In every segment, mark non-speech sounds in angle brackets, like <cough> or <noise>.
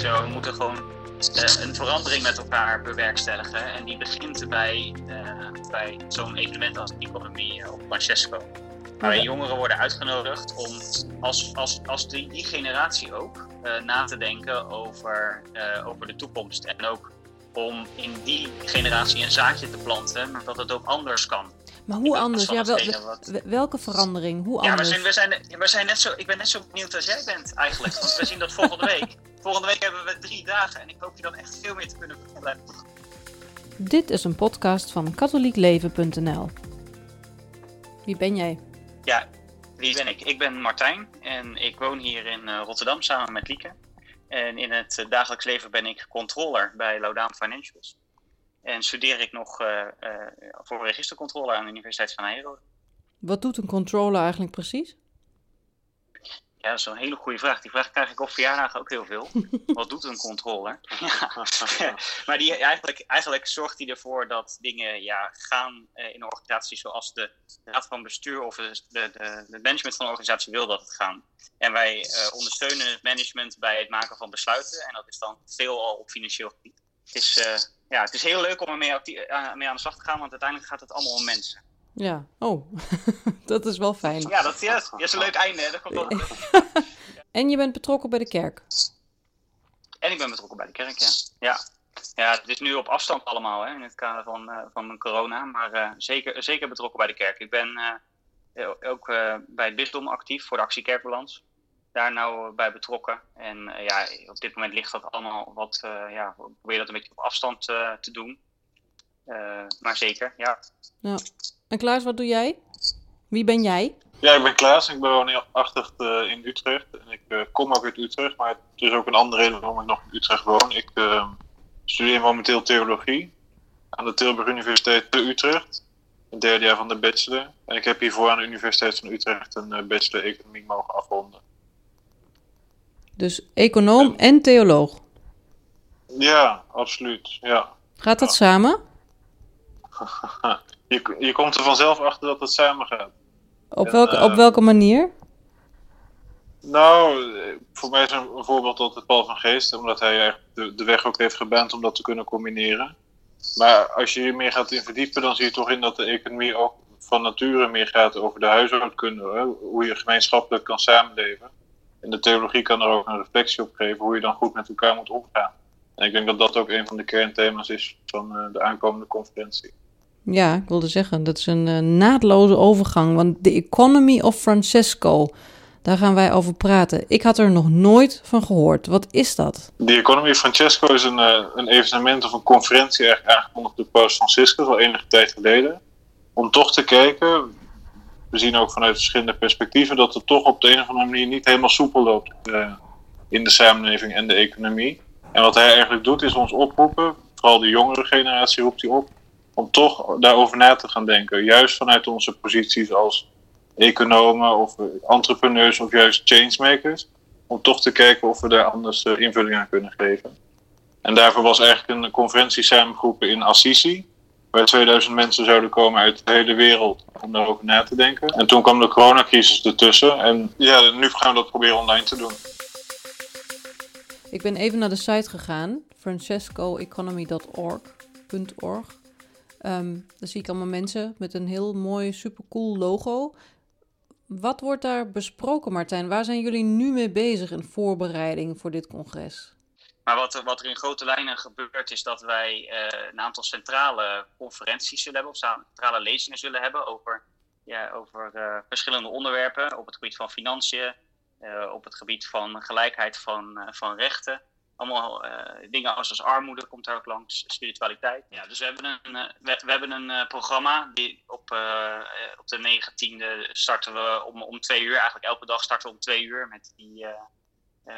Zo, we moeten gewoon uh, een verandering met elkaar bewerkstelligen. En die begint bij, uh, bij zo'n evenement als Economie op Francesco. Waarbij jongeren worden uitgenodigd om als, als, als die, die generatie ook uh, na te denken over, over de toekomst. En ook om in die generatie een zaadje te planten, maar dat het ook anders kan. Maar hoe anders? Ja, wel, welke verandering? Hoe ja, anders? we zijn, we, zijn, we zijn net zo, ik ben net zo benieuwd als jij bent eigenlijk. Want we zien dat volgende week. Volgende week hebben we drie dagen en ik hoop je dan echt veel meer te kunnen vertellen. Dit is een podcast van katholiekleven.nl. Wie ben jij? Ja, wie ben ik? Ik ben Martijn en ik woon hier in uh, Rotterdam samen met Lieke. En in het uh, dagelijks leven ben ik controller bij Laudaan Financials. En studeer ik nog uh, voor registercontrole aan de Universiteit van Nijrode. Wat doet een controller eigenlijk precies? Ja, dat is een hele goede vraag. Die vraag krijg ik op verjaardagen ook heel veel. <laughs> Wat doet een controller? ja. <laughs> maar die, eigenlijk, eigenlijk zorgt hij ervoor dat dingen ja, gaan uh, in organisaties zoals de raad van bestuur of de, de, de, management van de organisatie wil dat het gaan. En wij uh, ondersteunen het management bij het maken van besluiten. En dat is dan veelal op financieel gebied. Het is, uh, ja, het is heel leuk om ermee mee aan de slag te gaan, want uiteindelijk gaat het allemaal om mensen. Ja, oh, <laughs> dat is wel fijn. Ja, dat, ja, dat is een leuk einde. Hè? Dat komt wel... <laughs> en je bent betrokken bij de kerk? En ik ben betrokken bij de kerk, ja. Ja, ja het is nu op afstand allemaal hè, in het kader van, uh, van corona, maar uh, zeker, zeker betrokken bij de kerk. Ik ben uh, ook bij het bisdom actief voor de actie Kerkbalans. Daar nou bij betrokken. En ja, op dit moment ligt dat allemaal wat, ja, we proberen dat een beetje op afstand te doen. maar zeker, ja. ja. En Klaas, wat doe jij? Wie ben jij? Ja, ik ben Klaas. Ik ben woonachtig uh, in Utrecht. En ik uh, kom ook uit Utrecht, maar het is ook een andere reden waarom ik nog in Utrecht woon. Ik uh, studeer momenteel theologie aan de Tilburg Universiteit te Utrecht. Het derde jaar van de bachelor. En ik heb hiervoor aan de Universiteit van Utrecht een bachelor economie mogen afronden. Dus econoom en, en theoloog? Ja, absoluut. Ja. Gaat dat ja. samen? <laughs> je, je komt er vanzelf achter dat het samen gaat. Op, welke, en, op welke manier? Nou, voor mij is een, voorbeeld altijd Paul van Geest, omdat hij eigenlijk de, de weg ook heeft gebaand om dat te kunnen combineren. Maar als je hier meer gaat in verdiepen, dan zie je toch in dat de economie ook van nature meer gaat over de huishoudkunde. Hè? Hoe je gemeenschappelijk kan samenleven. En de theologie kan er ook een reflectie op geven hoe je dan goed met elkaar moet omgaan. En ik denk dat dat ook een van de kernthema's is van uh, de aankomende conferentie. Ja, ik wilde zeggen, dat is een uh, naadloze overgang. Want de Economy of Francesco, daar gaan wij over praten. Ik had er nog nooit van gehoord. Wat is dat? De Economy of Francesco is een, uh, een evenement of een conferentie aangekondigd door Paus Franciscus al enige tijd geleden. Om toch te kijken, we zien ook vanuit verschillende perspectieven, dat het toch op de een of andere manier niet helemaal soepel loopt uh, in de samenleving en de economie. En wat hij eigenlijk doet is ons oproepen, vooral de jongere generatie roept hij op, om toch daarover na te gaan denken. Juist vanuit onze posities als economen of entrepreneurs of juist changemakers. Om toch te kijken of we daar anders uh, invulling aan kunnen geven. En daarvoor was eigenlijk een conferentie samengeroepen in Assisi. Waar 2000 mensen zouden komen uit de hele wereld om daarover na te denken. En toen kwam de coronacrisis ertussen. En ja, nu gaan we dat proberen online te doen. Ik ben even naar de site gegaan, francescoeconomy.org. Um, dan zie ik allemaal mensen met een heel mooi, supercool logo. Wat wordt daar besproken, Martijn? Waar zijn jullie nu mee bezig in voorbereiding voor dit congres? Maar wat, wat er in grote lijnen gebeurt, is dat wij uh, een aantal centrale conferenties zullen hebben, of centrale lezingen zullen hebben over, ja, over uh, verschillende onderwerpen op het gebied van financiën, uh, op het gebied van gelijkheid van, van rechten allemaal uh, dingen als, als armoede komt daar ook langs, spiritualiteit. Ja, dus we hebben een, uh, we, hebben een uh, programma die op, op de 19e starten we om, om twee uur. Eigenlijk elke dag starten we om twee uur met die,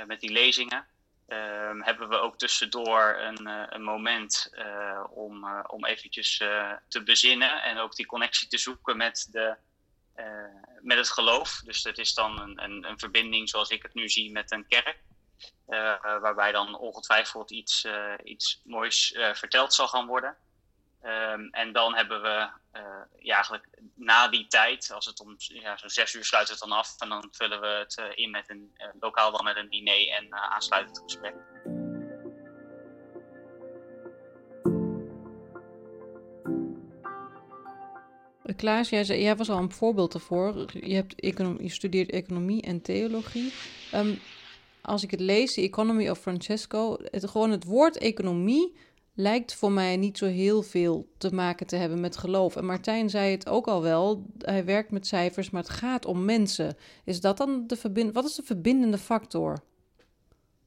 met die lezingen. Ehm, hebben we ook tussendoor een, een moment om, om eventjes te bezinnen en ook die connectie te zoeken met de, met het geloof. Dus dat is dan een, een, een verbinding zoals ik het nu zie met een kerk. Eh, waarbij dan ongetwijfeld iets, eh, iets moois eh, verteld zal gaan worden. Ehm, en dan hebben we ja, eigenlijk na die tijd, als het om ja, zo'n zes uur sluit het dan af. En dan vullen we het in met een lokaal dan met een diner en aansluitend gesprek. Klaas, jij, zei, was al een voorbeeld ervoor. Je, hebt economie, je studeert economie en theologie. Ehm, als ik het lees, The Economy of Francesco, het, gewoon het woord economie lijkt voor mij niet zo heel veel te maken te hebben met geloof. En Martijn zei het ook al wel, hij werkt met cijfers, maar het gaat om mensen. Is dat dan de verbind wat is de verbindende factor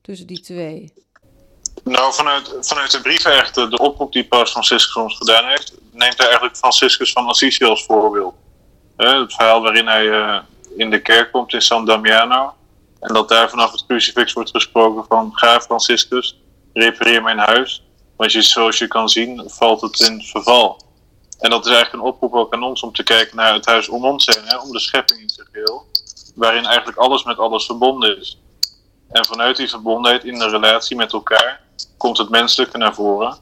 tussen die twee? Nou, vanuit, vanuit de brief eigenlijk, de, oproep die Paus Franciscus ons gedaan heeft, neemt hij eigenlijk Franciscus van Assisi als voorbeeld. het verhaal waarin hij uh, in de kerk komt in San Damiano. En dat daar vanaf het crucifix wordt gesproken van, ga Franciscus, repareer mijn huis. Want je, zoals je kan zien, valt het in verval. En dat is eigenlijk een oproep ook aan ons om te kijken naar het huis om ons heen, om de schepping in zijn geheel. Waarin eigenlijk alles met alles verbonden is. En vanuit die verbondenheid in de relatie met elkaar komt het menselijke naar voren.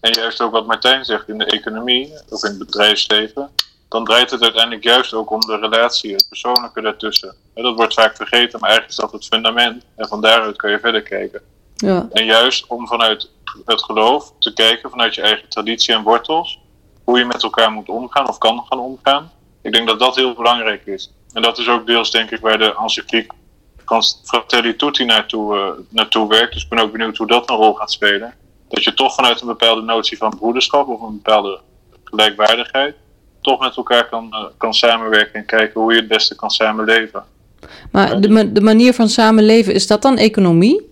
En juist ook wat Martijn zegt in de economie of in het bedrijfsleven, dan draait het uiteindelijk juist ook om de relatie, het persoonlijke daartussen. Dat wordt vaak vergeten, maar eigenlijk is dat het fundament. En van daaruit kan je verder kijken. Ja. En juist om vanuit het geloof te kijken, vanuit je eigen traditie en wortels, hoe je met elkaar moet omgaan of kan gaan omgaan. Ik denk dat dat heel belangrijk is. En dat is ook deels, denk ik, waar de encycliek Fratelli Tutti naartoe, uh, naartoe werkt. Dus ik ben ook benieuwd hoe dat een rol gaat spelen. Dat je toch vanuit een bepaalde notie van broederschap of een bepaalde gelijkwaardigheid toch met elkaar kan, uh, kan samenwerken en kijken hoe je het beste kan samenleven. Maar de, de manier van samenleven, is dat dan economie?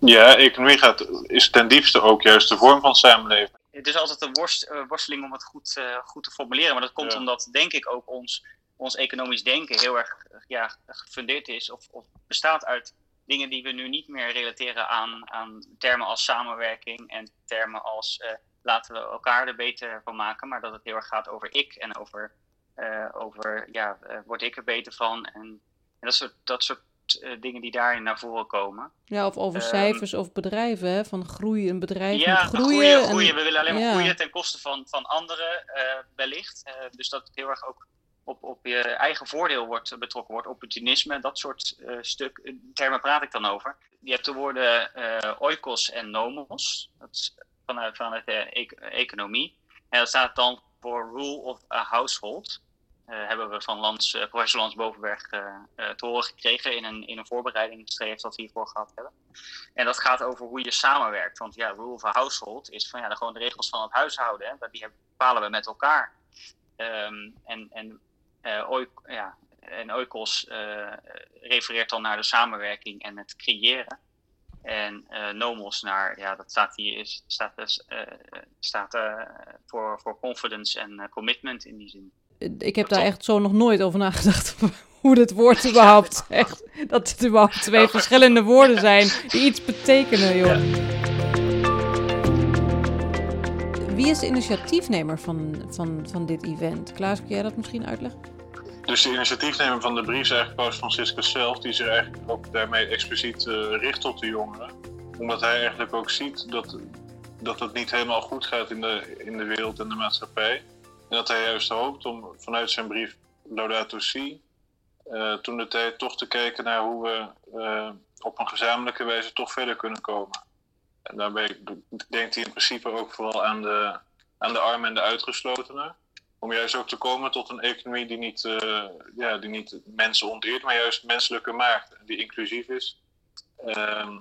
Ja, economie gaat, is ten diepste ook juist de vorm van samenleven. Het is altijd een worst, uh, worsteling om het goed, uh, goed te formuleren. Maar dat komt ja. omdat, denk ik, ook ons, ons economisch denken heel erg ja, gefundeerd is of, of, bestaat uit dingen die we nu niet meer relateren aan, aan termen als samenwerking en termen als uh, laten we elkaar er beter van maken. Maar dat het heel erg gaat over ik en over, over ja, word ik er beter van. En, en dat soort, dat soort uh, dingen die daarin naar voren komen. Ja, of over um, cijfers of bedrijven, hè? van groei, een bedrijf ja, moet groeien. groeien, en, groeien. We willen alleen maar ja. groeien ten koste van, van anderen, wellicht. Dus dat het heel erg ook op, op je eigen voordeel wordt betrokken wordt. Opportunisme, dat soort stuk, termen praat ik dan over. Je hebt de woorden oikos en nomos, dat is vanuit, vanuit de e economie. En dat staat dan voor rule of a household. Uh, hebben we van Lans, uh, professor Lans Bovenberg uh, te horen gekregen in een, in een dat we hiervoor gehad hebben. En dat gaat over hoe je samenwerkt. Want ja, rule of a household is van ja, gewoon de regels van het huishouden. Hè, die bepalen we met elkaar. Um, en, en, oik, ja, en oikos refereert dan naar de samenwerking en het creëren. En nomos naar, ja, dat staat hier, is, staat, dus, staat voor, voor confidence en commitment in die zin ik heb daar echt zo nog nooit over nagedacht. <laughs> Hoe dit woord überhaupt echt. Dat het überhaupt twee verschillende woorden zijn die iets betekenen, joh. Wie is de initiatiefnemer van, van, van dit event? Klaas, kun jij dat misschien uitleggen? Dus de initiatiefnemer van de brief is eigenlijk Paus Franciscus zelf, die zich eigenlijk ook daarmee expliciet uh, richt op de jongeren. Omdat hij eigenlijk ook ziet dat, dat het niet helemaal goed gaat in de, in de wereld en de maatschappij. En dat hij juist hoopt om vanuit zijn brief Laudato Si, uh, toen de tijd toch te kijken naar hoe we uh, op een gezamenlijke wijze toch verder kunnen komen. En daarbij denkt hij in principe ook vooral aan de, aan de armen en de uitgeslotenen. Om juist ook te komen tot een economie die niet, uh, ja, die niet mensen onteert, maar juist menselijke maakt. Die inclusief is. Ehm,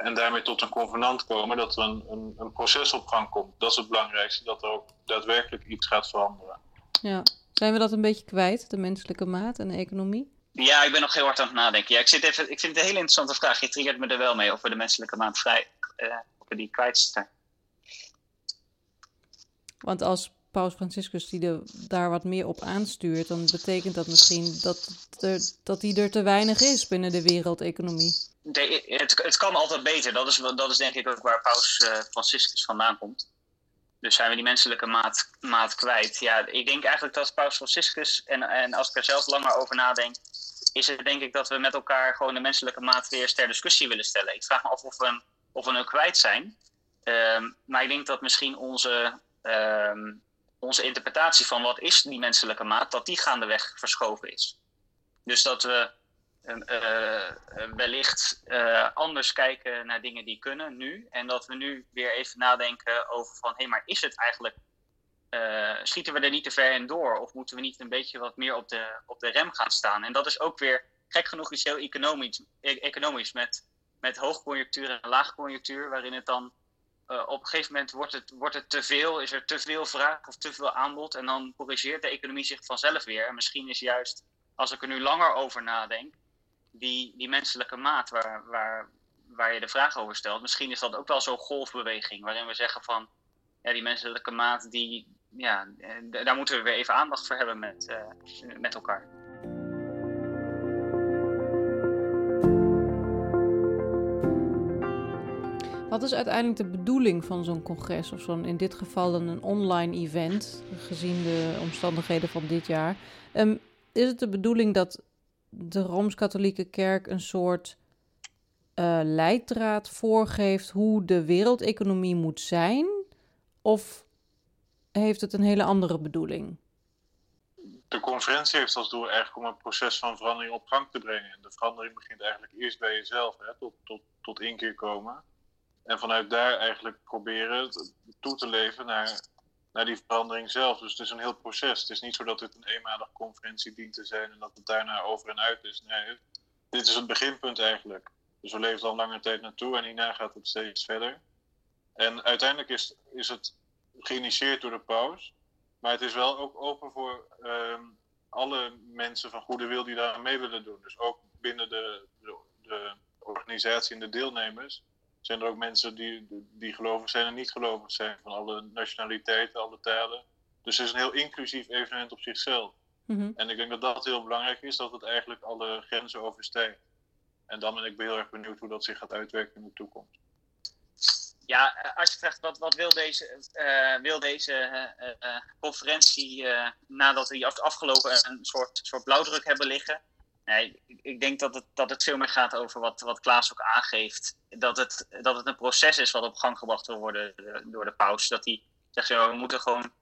en daarmee tot een convenant komen dat er een, een, een, proces op gang komt. Dat is het belangrijkste, dat er ook daadwerkelijk iets gaat veranderen. Ja, zijn we dat een beetje kwijt, de menselijke maat en de economie? Ja, ik ben nog heel hard aan het nadenken. Ja, ik, zit even, ik vind het een hele interessante vraag. Je triggert me er wel mee of we de menselijke maat vrij, uh, of we die kwijt zijn. Want als Paus Franciscus die daar wat meer op aanstuurt, dan betekent dat misschien dat, er, dat die er te weinig is binnen de wereldeconomie de, het, het kan altijd beter. Dat is, dat is denk ik ook waar Paus uh, Franciscus vandaan komt. Dus zijn we die menselijke maat, maat kwijt. Ja, ik denk eigenlijk dat Paus Franciscus, en, en als ik er zelf langer over nadenk, is het denk ik dat we met elkaar gewoon de menselijke maat weer ter discussie willen stellen. Ik vraag me af of we, of we hem kwijt zijn. Um, maar ik denk dat misschien onze, um, onze interpretatie van wat is die menselijke maat, dat die gaandeweg verschoven is. Dus dat we uh, wellicht uh, anders kijken naar dingen die kunnen nu. En dat we nu weer even nadenken over van, hé, hey, maar is het eigenlijk schieten we er niet te ver in door? Of moeten we niet een beetje wat meer op de, op de rem gaan staan? En dat is ook weer, gek genoeg, iets heel economisch, e-, economisch met, met hoogconjunctuur en laagconjunctuur, waarin het dan uh, op een gegeven moment wordt het, wordt het te veel, is er te veel vraag of te veel aanbod. En dan corrigeert de economie zich vanzelf weer. En misschien is juist, als ik er nu langer over nadenk, die, die menselijke maat waar, waar, waar je de vraag over stelt, misschien is dat ook wel zo'n golfbeweging. Waarin we zeggen van, ja, die menselijke maat, die, ja, daar moeten we weer even aandacht voor hebben met, uh, met elkaar. Wat is uiteindelijk de bedoeling van zo'n congres of zo'n in dit geval een online event, gezien de omstandigheden van dit jaar? Um, is het de bedoeling dat de Rooms-Katholieke Kerk een soort uh, leidraad voorgeeft hoe de wereldeconomie moet zijn? Of heeft het een hele andere bedoeling? De conferentie heeft als doel eigenlijk om een proces van verandering op gang te brengen. En de verandering begint eigenlijk eerst bij jezelf, hè, tot, tot, tot inkeer komen. En vanuit daar eigenlijk proberen toe te leven naar, naar die verandering zelf. Dus het is een heel proces. Het is niet zo dat dit een eenmalige conferentie dient te zijn en dat het daarna over en uit is. Nee, dit is het beginpunt eigenlijk. Dus we leven al lange tijd naartoe en hierna gaat het steeds verder. En uiteindelijk is, is het geïnitieerd door de paus. Maar het is wel ook open voor ehm, alle mensen van goede wil die daar mee willen doen. Dus ook binnen de, de organisatie en de deelnemers zijn er ook mensen die, die gelovig zijn en niet gelovig zijn, van alle nationaliteiten, alle talen. Dus het is een heel inclusief evenement op zichzelf. Mhm. En ik denk dat dat heel belangrijk is, dat het eigenlijk alle grenzen overstijgt. En dan ben ik heel erg benieuwd hoe dat zich gaat uitwerken in de toekomst. Ja, als je vraagt wat, wat wil deze, uh, wil deze uh, conferentie nadat we afgelopen een soort, soort blauwdruk hebben liggen, Nee, ik denk dat het, dat het veel meer gaat over wat, wat Klaas ook aangeeft. Dat het, dat het een proces is wat op gang gebracht wil worden eh, door de paus. Dat hij zegt, we moeten gewoon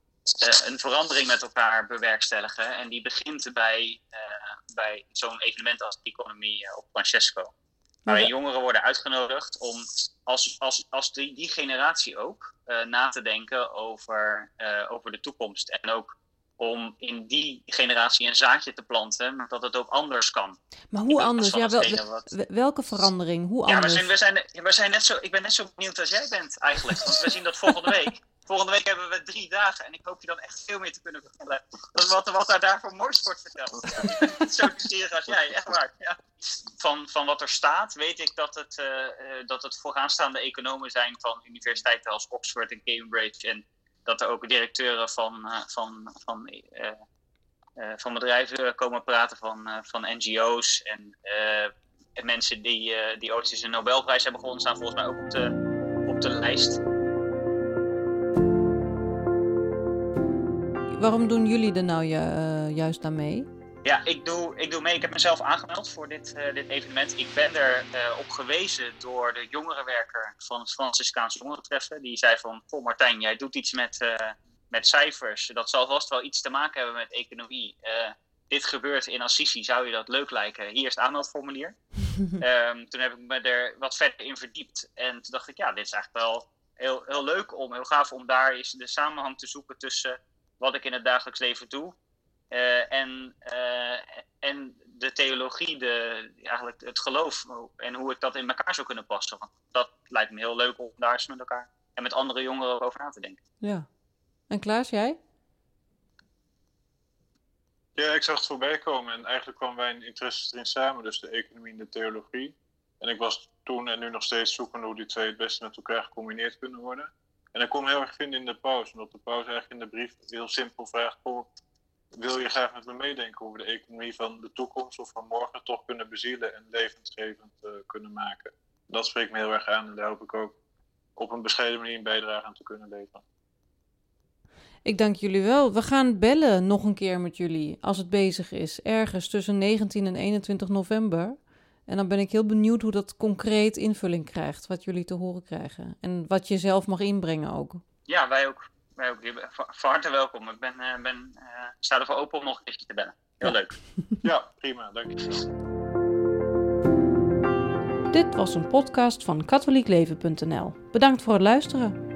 uh, een verandering met elkaar bewerkstelligen. En die begint bij, uh, bij zo'n evenement als de economie op Francesco. Waarin jongeren worden uitgenodigd om als, als, als die, die generatie ook na te denken over, over de toekomst. En ook om in die generatie een zaadje te planten, maar dat het ook anders kan. Maar hoe anders? Ja, wel, welke verandering? Hoe ja, anders? Ja, we zijn, we, zijn, we zijn net zo, ik ben net zo benieuwd als jij bent eigenlijk. Want we zien dat volgende week. Volgende week hebben we drie dagen en ik hoop je dan echt veel meer te kunnen vertellen. Wat, wat daar daarvoor moois wordt verteld. Ja, <laughs> zo nieuwsgierig als jij, echt waar. Ja. Van, van wat er staat weet ik dat het, uh, dat het vooraanstaande economen zijn van universiteiten als Oxford en Cambridge en dat er ook directeuren van, uh, van, van, uh, uh, van bedrijven komen praten, van, van NGO's en, en mensen die, die ooit eens een Nobelprijs hebben gewonnen, staan volgens mij ook op de, op de lijst. Waarom doen jullie er nou juist aan mee? Ja, ik doe, ik doe mee. Ik heb mezelf aangemeld voor dit, uh, dit evenement. Ik ben er uh, op gewezen door de jongerenwerker van het Franciscaans Jongerentreffen. Die zei van, goh Martijn, jij doet iets met, uh, met cijfers. Dat zal vast wel iets te maken hebben met economie. dit gebeurt in Assisi, zou je dat leuk lijken? Hier is het aanmeldformulier. um, <laughs> toen heb ik me er wat verder in verdiept. En toen dacht ik, ja, dit is eigenlijk wel heel, heel leuk om, heel gaaf om daar eens de samenhang te zoeken tussen wat ik in het dagelijks leven doe uh, en, uh, en de theologie, de, eigenlijk het geloof en hoe ik dat in elkaar zou kunnen passen. Want dat lijkt me heel leuk om daar eens met elkaar en met andere jongeren over na te denken. Ja. En Klaas, jij? Ja, ik zag het voorbij komen en eigenlijk kwamen mijn interesses erin samen, dus de economie en de theologie. En ik was toen en nu nog steeds zoekende hoe die twee het beste met elkaar gecombineerd kunnen worden. En ik kon heel erg vinden in de pauze, omdat de pauze eigenlijk in de brief heel simpel vraagt: wil je graag met me meedenken over de economie van de toekomst of van morgen toch kunnen bezielen en levensgevend uh, kunnen maken. Dat spreekt me heel erg aan en daar hoop ik ook op een bescheiden manier een bijdrage aan te kunnen leveren. Ik dank jullie wel. We gaan bellen nog een keer met jullie als het bezig is. Ergens tussen 19 en 21 november. En dan ben ik heel benieuwd hoe dat concreet invulling krijgt. Wat jullie te horen krijgen. En wat je zelf mag inbrengen ook. Ja, wij ook ook van harte welkom. Ik ben, uh, ben, uh, sta ervoor open om nog een keertje te bellen. Heel ja. leuk. <laughs> Ja, prima. Dankjewel. Dit was een podcast van katholiekleven.nl. Bedankt voor het luisteren.